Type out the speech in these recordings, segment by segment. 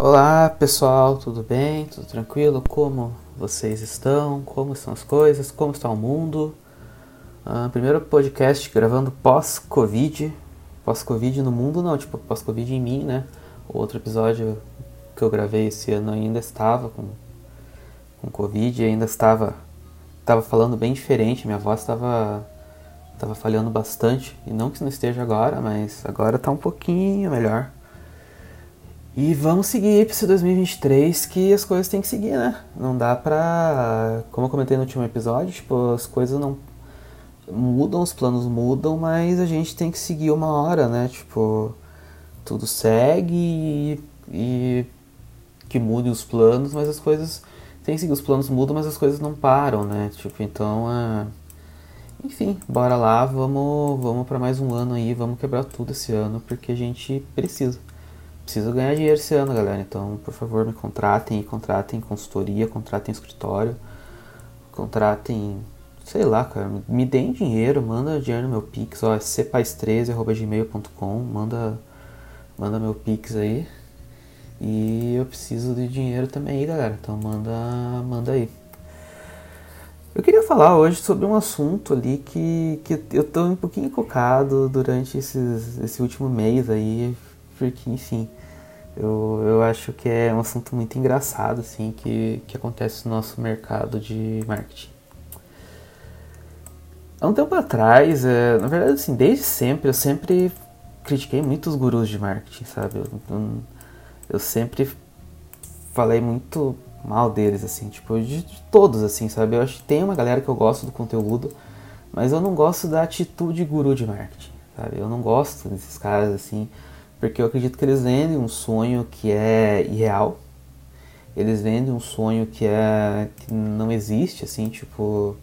Olá pessoal, tudo bem? Tudo tranquilo? Como vocês estão? Como estão as coisas? Como está o mundo? Uh, primeiro podcast gravando pós-Covid. Pós-Covid no mundo não, tipo pós-Covid em mim, né? Outro episódio que eu gravei esse ano ainda estava com, com Covid, ainda estava, estava falando bem diferente, minha voz estava, estava falhando bastante. E não que não esteja agora, mas agora está um pouquinho melhor. E vamos seguir para esse 2023 que as coisas têm que seguir, né? Não dá pra. Como eu comentei no último episódio, tipo, as coisas não mudam, os planos mudam, mas a gente tem que seguir uma hora, né? Tipo, tudo segue e, e que mude os planos, mas as coisas. Tem que seguir, os planos mudam, mas as coisas não param, né? Tipo, então. É... Enfim, bora lá, vamos, vamos para mais um ano aí, vamos quebrar tudo esse ano, porque a gente precisa preciso ganhar dinheiro esse ano, galera. Então, por favor, me contratem, contratem consultoria, contratem escritório, contratem, sei lá, cara, me deem dinheiro, manda dinheiro no meu Pix, ó, é cpais13@gmail.com, manda manda meu Pix aí. E eu preciso de dinheiro também aí, galera. Então manda manda aí. Eu queria falar hoje sobre um assunto ali que, que eu tô um pouquinho focado durante esses, esse último mês aí, porque, enfim, eu, eu acho que é um assunto muito engraçado, assim, que, que acontece no nosso mercado de marketing. Há um tempo atrás, é, na verdade, assim, desde sempre, eu sempre critiquei muito os gurus de marketing, sabe? Eu, eu, eu sempre falei muito mal deles, assim, tipo, de, de, todos, assim, sabe? Eu acho que tem uma galera que eu gosto do conteúdo, mas eu não gosto da atitude guru de marketing, sabe? Eu não gosto desses caras, assim, porque eu acredito que eles vendem um sonho que é irreal. Eles vendem um sonho que é que não existe, assim, tipo.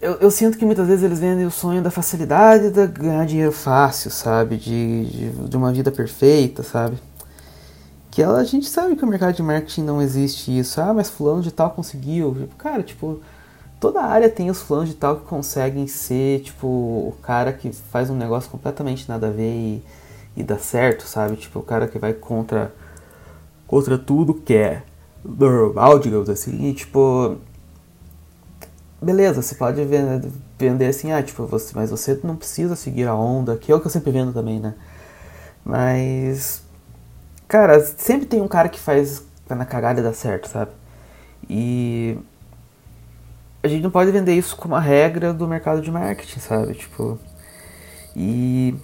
Eu, eu sinto que muitas vezes eles vendem o sonho da facilidade de ganhar dinheiro fácil, sabe? De, de, de uma vida perfeita, sabe? Que ela, a gente sabe que o mercado de marketing não existe isso. Ah, mas fulano de tal conseguiu. Cara, tipo, toda área tem os fãs de tal que conseguem ser, tipo, o cara que faz um negócio completamente nada a ver e, e dá certo, sabe? Tipo, o cara que vai contra, contra tudo que é normal, digamos assim, e, tipo... Beleza, você pode vender, vender assim, ah, tipo, você, mas você não precisa seguir a onda, que é o que eu sempre vendo também, né? Mas... Cara, sempre tem um cara que faz na cagada e dá certo, sabe? E a gente não pode vender isso como a regra do mercado de marketing, sabe? Tipo. E.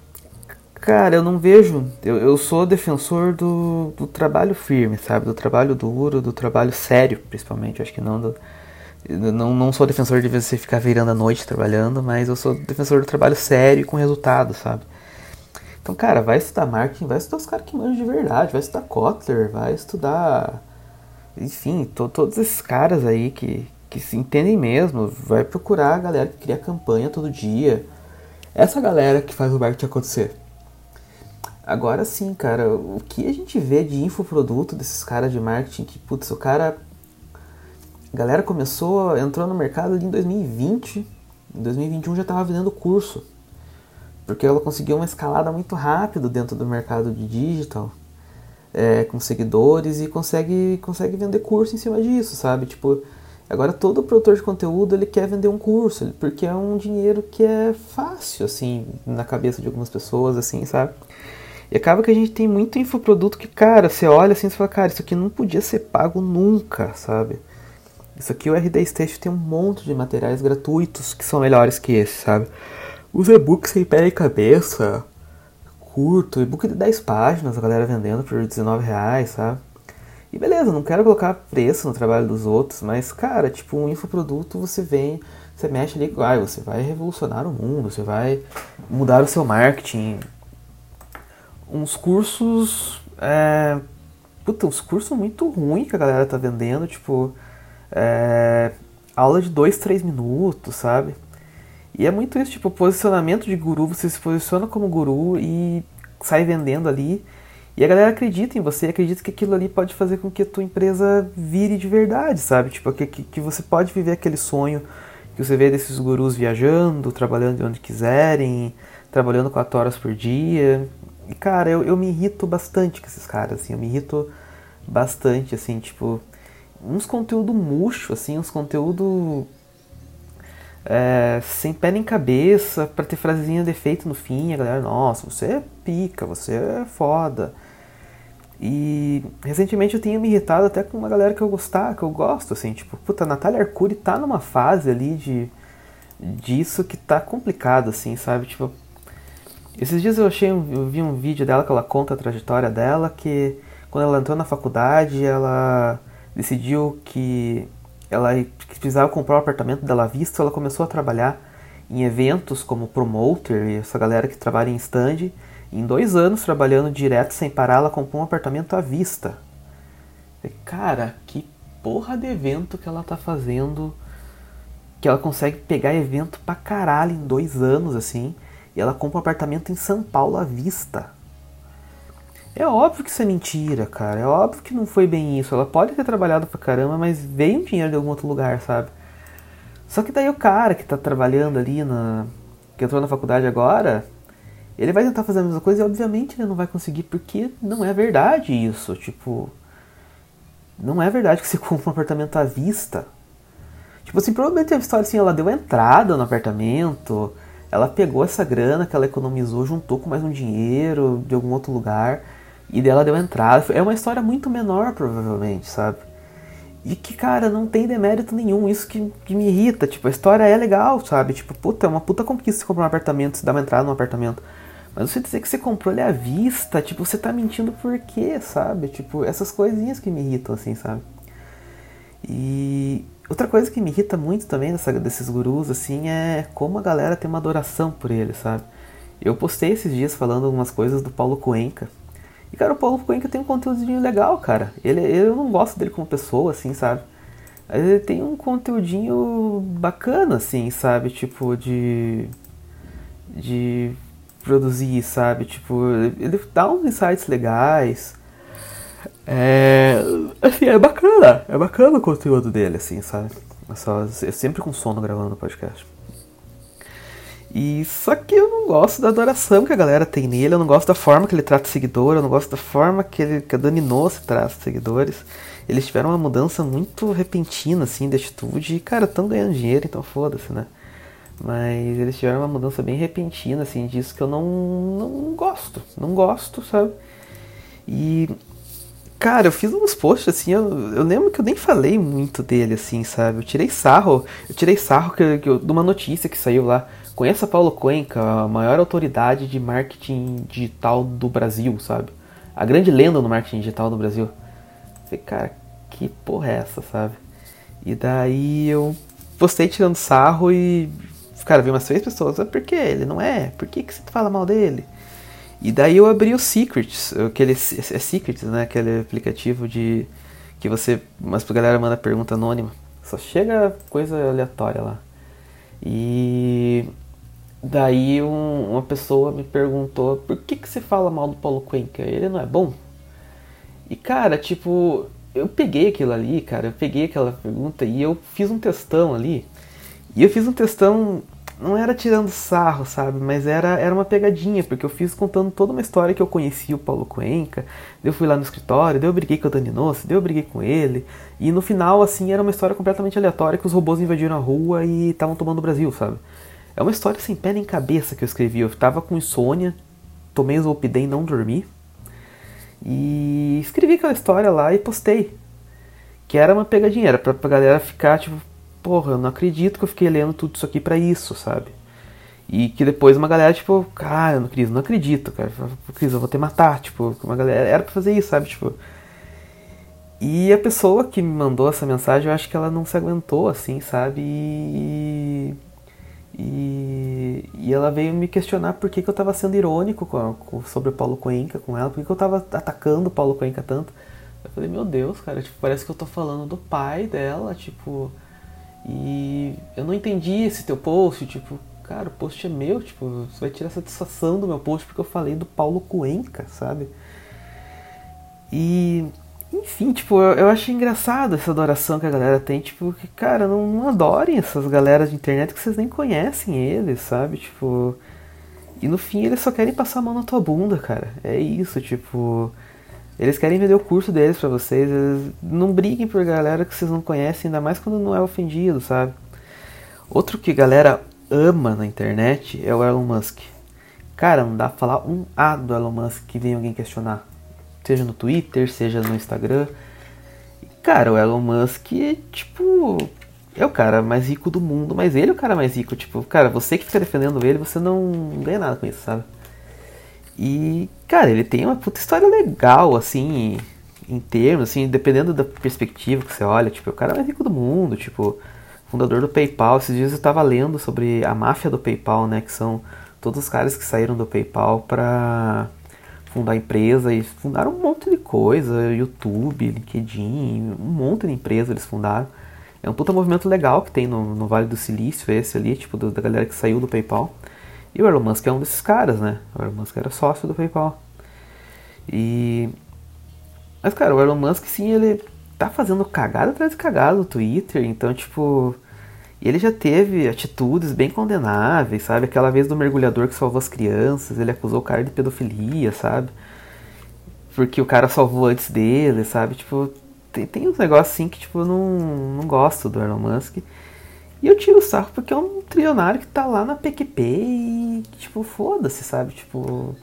Cara, eu não vejo. Eu, eu sou defensor do, do trabalho firme, sabe? Do trabalho duro, do trabalho sério, principalmente. Eu acho que não do. Não, não sou defensor de você ficar virando a noite trabalhando, mas eu sou defensor do trabalho sério e com resultado, sabe? Então, cara, vai estudar marketing, vai estudar os caras que manjam de verdade, vai estudar Kotler, vai estudar. Enfim, to, todos esses caras aí que, que se entendem mesmo, vai procurar a galera que cria campanha todo dia. Essa galera que faz o marketing acontecer. Agora sim, cara, o que a gente vê de infoproduto desses caras de marketing que, putz, o cara. A galera começou, entrou no mercado ali em 2020, em 2021 já estava vendendo curso. Porque ela conseguiu uma escalada muito rápido dentro do mercado de digital, é, com seguidores, e consegue, consegue vender curso em cima disso, sabe? Tipo, Agora todo produtor de conteúdo ele quer vender um curso, porque é um dinheiro que é fácil, assim, na cabeça de algumas pessoas, assim, sabe? E acaba que a gente tem muito infoproduto que, cara, você olha assim e fala, cara, isso aqui não podia ser pago nunca, sabe? Isso aqui o RD Station tem um monte de materiais gratuitos que são melhores que esse, sabe? Os e-books sem pé e cabeça, curto, e-book de 10 páginas, a galera vendendo por 19 reais, sabe? E beleza, não quero colocar preço no trabalho dos outros, mas cara, tipo, um infoproduto você vem, você mexe ali, ah, você vai revolucionar o mundo, você vai mudar o seu marketing. Uns cursos. É, puta, uns cursos muito ruins que a galera tá vendendo, tipo. É, aula de 2, 3 minutos, sabe? E é muito isso, tipo, posicionamento de guru, você se posiciona como guru e sai vendendo ali. E a galera acredita em você, acredita que aquilo ali pode fazer com que a tua empresa vire de verdade, sabe? Tipo, que, que, você pode viver aquele sonho que você vê desses gurus viajando, trabalhando de onde quiserem, trabalhando 4 horas por dia. E, cara, eu, eu me irrito bastante com esses caras, assim, eu me irrito bastante, assim, tipo, uns conteúdo murcho, assim, uns conteúdo é, sem pé nem cabeça, pra ter frasezinha de efeito no fim, a galera, nossa, você é pica, você é foda. E recentemente eu tenho me irritado até com uma galera que eu gostar, que eu gosto, assim, tipo, puta, a Natália Arcuri tá numa fase ali de disso que tá complicado, assim, sabe? Tipo, esses dias eu achei, eu vi um vídeo dela que ela conta a trajetória dela, que quando ela entrou na faculdade, ela decidiu que ela precisava comprar um apartamento dela à vista, ela começou a trabalhar em eventos como promoter, essa galera que trabalha em stand. Em dois anos trabalhando direto sem parar, ela comprou um apartamento à vista. Cara, que porra de evento que ela tá fazendo. Que ela consegue pegar evento pra caralho em dois anos, assim. E ela compra um apartamento em São Paulo à vista. É óbvio que isso é mentira, cara. É óbvio que não foi bem isso. Ela pode ter trabalhado pra caramba, mas veio dinheiro de algum outro lugar, sabe? Só que daí o cara que tá trabalhando ali na. que entrou na faculdade agora, ele vai tentar fazer a mesma coisa e obviamente ele não vai conseguir porque não é verdade isso. Tipo, não é verdade que você compra um apartamento à vista. Tipo assim, provavelmente a história assim, ela deu entrada no apartamento, ela pegou essa grana que ela economizou, juntou com mais um dinheiro de algum outro lugar e dela deu entrada. É uma história muito menor, provavelmente, sabe? E que, cara, não tem demérito nenhum. Isso que, que me irrita. Tipo, a história é legal, sabe? Tipo, puta, é uma puta conquista você comprar um apartamento, se dar uma entrada num apartamento. Mas você dizer que você comprou ele à vista, tipo, você tá mentindo por quê, sabe? Tipo, essas coisinhas que me irritam, assim, sabe? E outra coisa que me irrita muito também dessa, desses gurus, assim, é como a galera tem uma adoração por ele, sabe? Eu postei esses dias falando algumas coisas do Paulo Cuenca. E, cara, o Paulo Cuenca tem um conteúdinho legal, cara. Ele, eu não gosto dele como pessoa, assim, sabe? Mas ele tem um conteúdinho bacana, assim, sabe? Tipo, de. de produzir, sabe? Tipo, ele dá uns insights legais. É, assim, é bacana, é bacana o conteúdo dele, assim, sabe? É só, sempre com sono gravando podcast. E só que eu não gosto da adoração que a galera tem nele, eu não gosto da forma que ele trata seguidor, eu não gosto da forma que, ele, que a Dani Noce trata seguidores. Eles tiveram uma mudança muito repentina, assim, de atitude e, cara, estão ganhando dinheiro, então foda-se, né? Mas eles tiveram uma mudança bem repentina, assim, disso que eu não, não gosto. Não gosto, sabe? E, cara, eu fiz uns posts, assim, eu, eu lembro que eu nem falei muito dele, assim, sabe? Eu tirei sarro, eu tirei sarro que, que eu, de uma notícia que saiu lá. Conheça Paulo Cuenca, a maior autoridade de marketing digital do Brasil, sabe? A grande lenda no marketing digital do Brasil. falei, cara, que porra é essa, sabe? E daí eu postei tirando sarro e Cara, vi umas três pessoas. Ah, por que ele não é? Por que, que você fala mal dele? E daí eu abri o Secrets, aquele é Secrets, né? Aquele aplicativo de que você, mas pra galera manda pergunta anônima. Só chega coisa aleatória lá. E daí um, uma pessoa me perguntou por que, que você fala mal do Paulo Cuenca? Ele não é bom? E cara, tipo, eu peguei aquilo ali, cara, eu peguei aquela pergunta e eu fiz um textão ali. E eu fiz um textão não era tirando sarro, sabe? Mas era, era uma pegadinha, porque eu fiz contando toda uma história que eu conheci o Paulo Cuenca, eu fui lá no escritório, eu briguei com o Dani daí eu briguei com ele, e no final, assim, era uma história completamente aleatória que os robôs invadiram a rua e estavam tomando o Brasil, sabe? É uma história sem pé nem cabeça que eu escrevi, eu tava com insônia, tomei Zolpidem e não dormi, e escrevi aquela história lá e postei, que era uma pegadinha, era pra, pra galera ficar, tipo, porra, eu não acredito que eu fiquei lendo tudo isso aqui para isso, sabe? E que depois uma galera, tipo, cara, não, Cris, não acredito, cara. Cris, eu vou te matar, tipo, uma galera era pra fazer isso, sabe? Tipo. E a pessoa que me mandou essa mensagem, eu acho que ela não se aguentou, assim, sabe? E. E, e ela veio me questionar por que, que eu tava sendo irônico com, com, sobre o Paulo Cuenca com ela, por que, que eu tava atacando o Paulo Cuenca tanto. Eu falei, meu Deus, cara, tipo, parece que eu tô falando do pai dela, tipo e eu não entendi esse teu post, tipo, cara, o post é meu, tipo, você vai tirar satisfação do meu post porque eu falei do Paulo Cuenca, sabe? E, enfim, tipo, eu, eu achei engraçado essa adoração que a galera tem, tipo, que, cara, não, não adorem essas galeras de internet que vocês nem conhecem eles, sabe? Tipo, E no fim eles só querem passar a mão na tua bunda, cara. É isso, tipo. Eles querem vender o curso deles para vocês. Eles não briguem por galera que vocês não conhecem, ainda mais quando não é ofendido, sabe? Outro que galera ama na internet é o Elon Musk. Cara, não dá pra falar um A do Elon Musk que vem alguém questionar. Seja no Twitter, seja no Instagram. Cara, o Elon Musk é tipo. É o cara mais rico do mundo, mas ele é o cara mais rico. Tipo, cara, você que fica defendendo ele, você não ganha nada com isso, sabe? E, cara, ele tem uma puta história legal, assim, em termos, assim, dependendo da perspectiva que você olha. Tipo, é o cara mais rico do mundo, tipo, fundador do PayPal. Esses dias eu tava lendo sobre a máfia do PayPal, né? Que são todos os caras que saíram do PayPal pra fundar empresa e fundaram um monte de coisa, YouTube, LinkedIn, um monte de empresa eles fundaram. É um puta movimento legal que tem no, no Vale do Silício, esse ali, tipo, do, da galera que saiu do PayPal. E o Elon Musk é um desses caras, né? O Elon Musk era sócio do PayPal. E. Mas, cara, o Elon Musk, sim, ele tá fazendo cagada atrás de cagada no Twitter, então, tipo. Ele já teve atitudes bem condenáveis, sabe? Aquela vez do mergulhador que salvou as crianças, ele acusou o cara de pedofilia, sabe? Porque o cara salvou antes dele, sabe? Tipo, tem, tem uns negócios assim que, tipo, eu não, não gosto do Elon Musk. E eu tiro o sarro porque é um trilionário que tá lá na PQP e, tipo, foda-se, sabe? Tipo.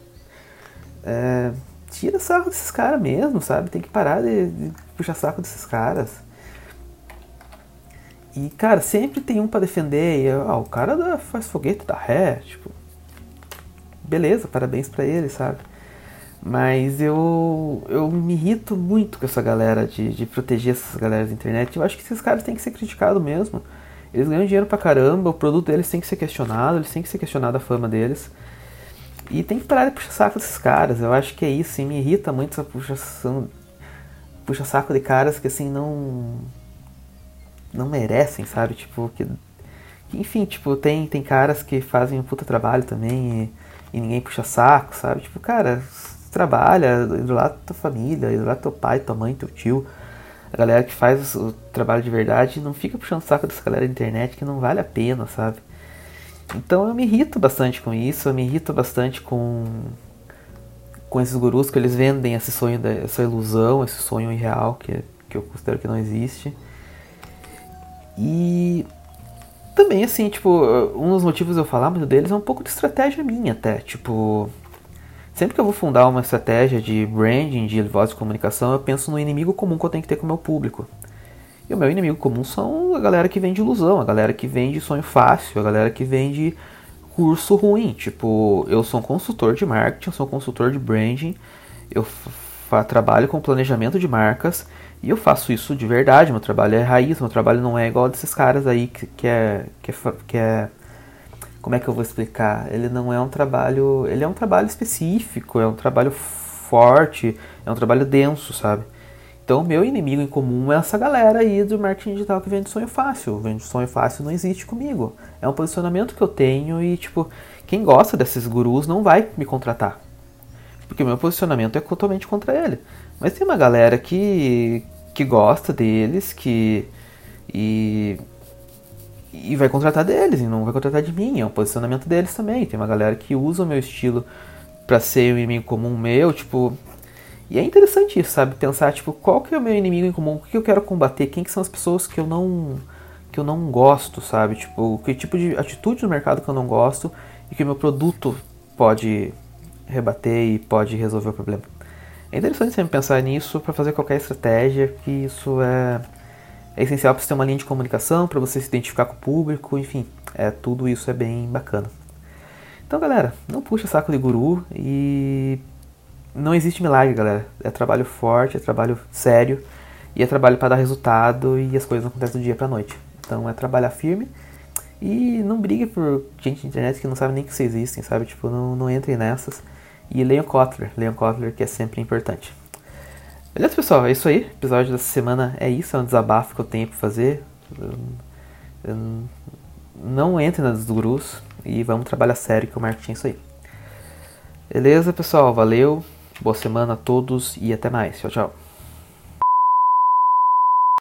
É, tira sarro desses caras mesmo, sabe? Tem que parar de, de puxar saco desses caras. E, cara, sempre tem um para defender. E, ah, o cara da, faz foguete da ré, tipo. Beleza, parabéns para ele, sabe? Mas eu, eu me irrito muito com essa galera de, de proteger essas galeras da internet. Eu acho que esses caras têm que ser criticados mesmo. Eles ganham dinheiro pra caramba, o produto deles tem que ser questionado, eles têm que ser questionado a fama deles. E tem que parar de puxar saco desses caras. Eu acho que é isso, e me irrita muito essa puxação. Puxa saco de caras que assim não. não merecem, sabe? Tipo, que. Enfim, tipo, tem, tem caras que fazem um puta trabalho também e, e ninguém puxa saco, sabe? Tipo, cara, trabalha, lá tua família, lá teu pai, tua mãe, teu tio a galera que faz o trabalho de verdade não fica puxando o saco dessa galera da internet que não vale a pena, sabe? Então eu me irrito bastante com isso, eu me irrito bastante com com esses gurus que eles vendem esse sonho, essa ilusão, esse sonho irreal que, que eu considero que não existe. E também, assim, tipo, um dos motivos de eu falar muito deles é um pouco de estratégia minha até. Tipo, Sempre que eu vou fundar uma estratégia de branding, de voz de comunicação, eu penso no inimigo comum que eu tenho que ter com o meu público. E o meu inimigo comum são a galera que vende ilusão, a galera que vende sonho fácil, a galera que vende curso ruim. Tipo, eu sou um consultor de marketing, eu sou um consultor de branding, eu trabalho com planejamento de marcas e eu faço isso de verdade. Meu trabalho é raiz, meu trabalho não é igual desses caras aí que, que, é, que, é, que é como é que eu vou explicar? Ele não é um trabalho, ele é um trabalho específico, é um trabalho forte, é um trabalho denso, sabe? Então, meu inimigo em comum é essa galera aí do marketing digital que vende sonho fácil. Vende sonho fácil não existe comigo. É um posicionamento que eu tenho e, tipo, quem gosta desses gurus não vai me contratar. Porque o meu posicionamento é totalmente contra ele. Mas tem uma galera que, que gosta deles, que. E e vai contratar deles, e não vai contratar de mim, é um posicionamento deles também. Tem uma galera que usa o meu estilo para ser um inimigo comum meu, tipo. E é interessante isso, sabe? Pensar, tipo, qual que é o meu inimigo em comum, o que eu quero combater, quem que são as pessoas que eu não que eu não gosto, sabe? Tipo, que tipo de atitude no mercado que eu não gosto e que o meu produto pode rebater e pode resolver o problema. É interessante sempre pensar nisso para fazer qualquer estratégia, que isso é é essencial para você ter uma linha de comunicação, para você se identificar com o público, enfim, é, tudo isso é bem bacana. Então, galera, não puxa saco de guru e não existe milagre, galera. É trabalho forte, é trabalho sério e é trabalho para dar resultado e as coisas não acontecem do dia para noite. Então, é trabalhar firme e não brigue por gente de internet que não sabe nem que vocês existem, sabe? Tipo, não, não entrem nessas. E leiam Kotler, leiam Kotler que é sempre importante. Beleza, pessoal? É isso aí. O episódio dessa semana é isso. É um desabafo que eu tenho pra fazer. não entre nas gurus e vamos trabalhar sério que o marketing é isso aí. Beleza, pessoal? Valeu. Boa semana a todos e até mais. Tchau, tchau.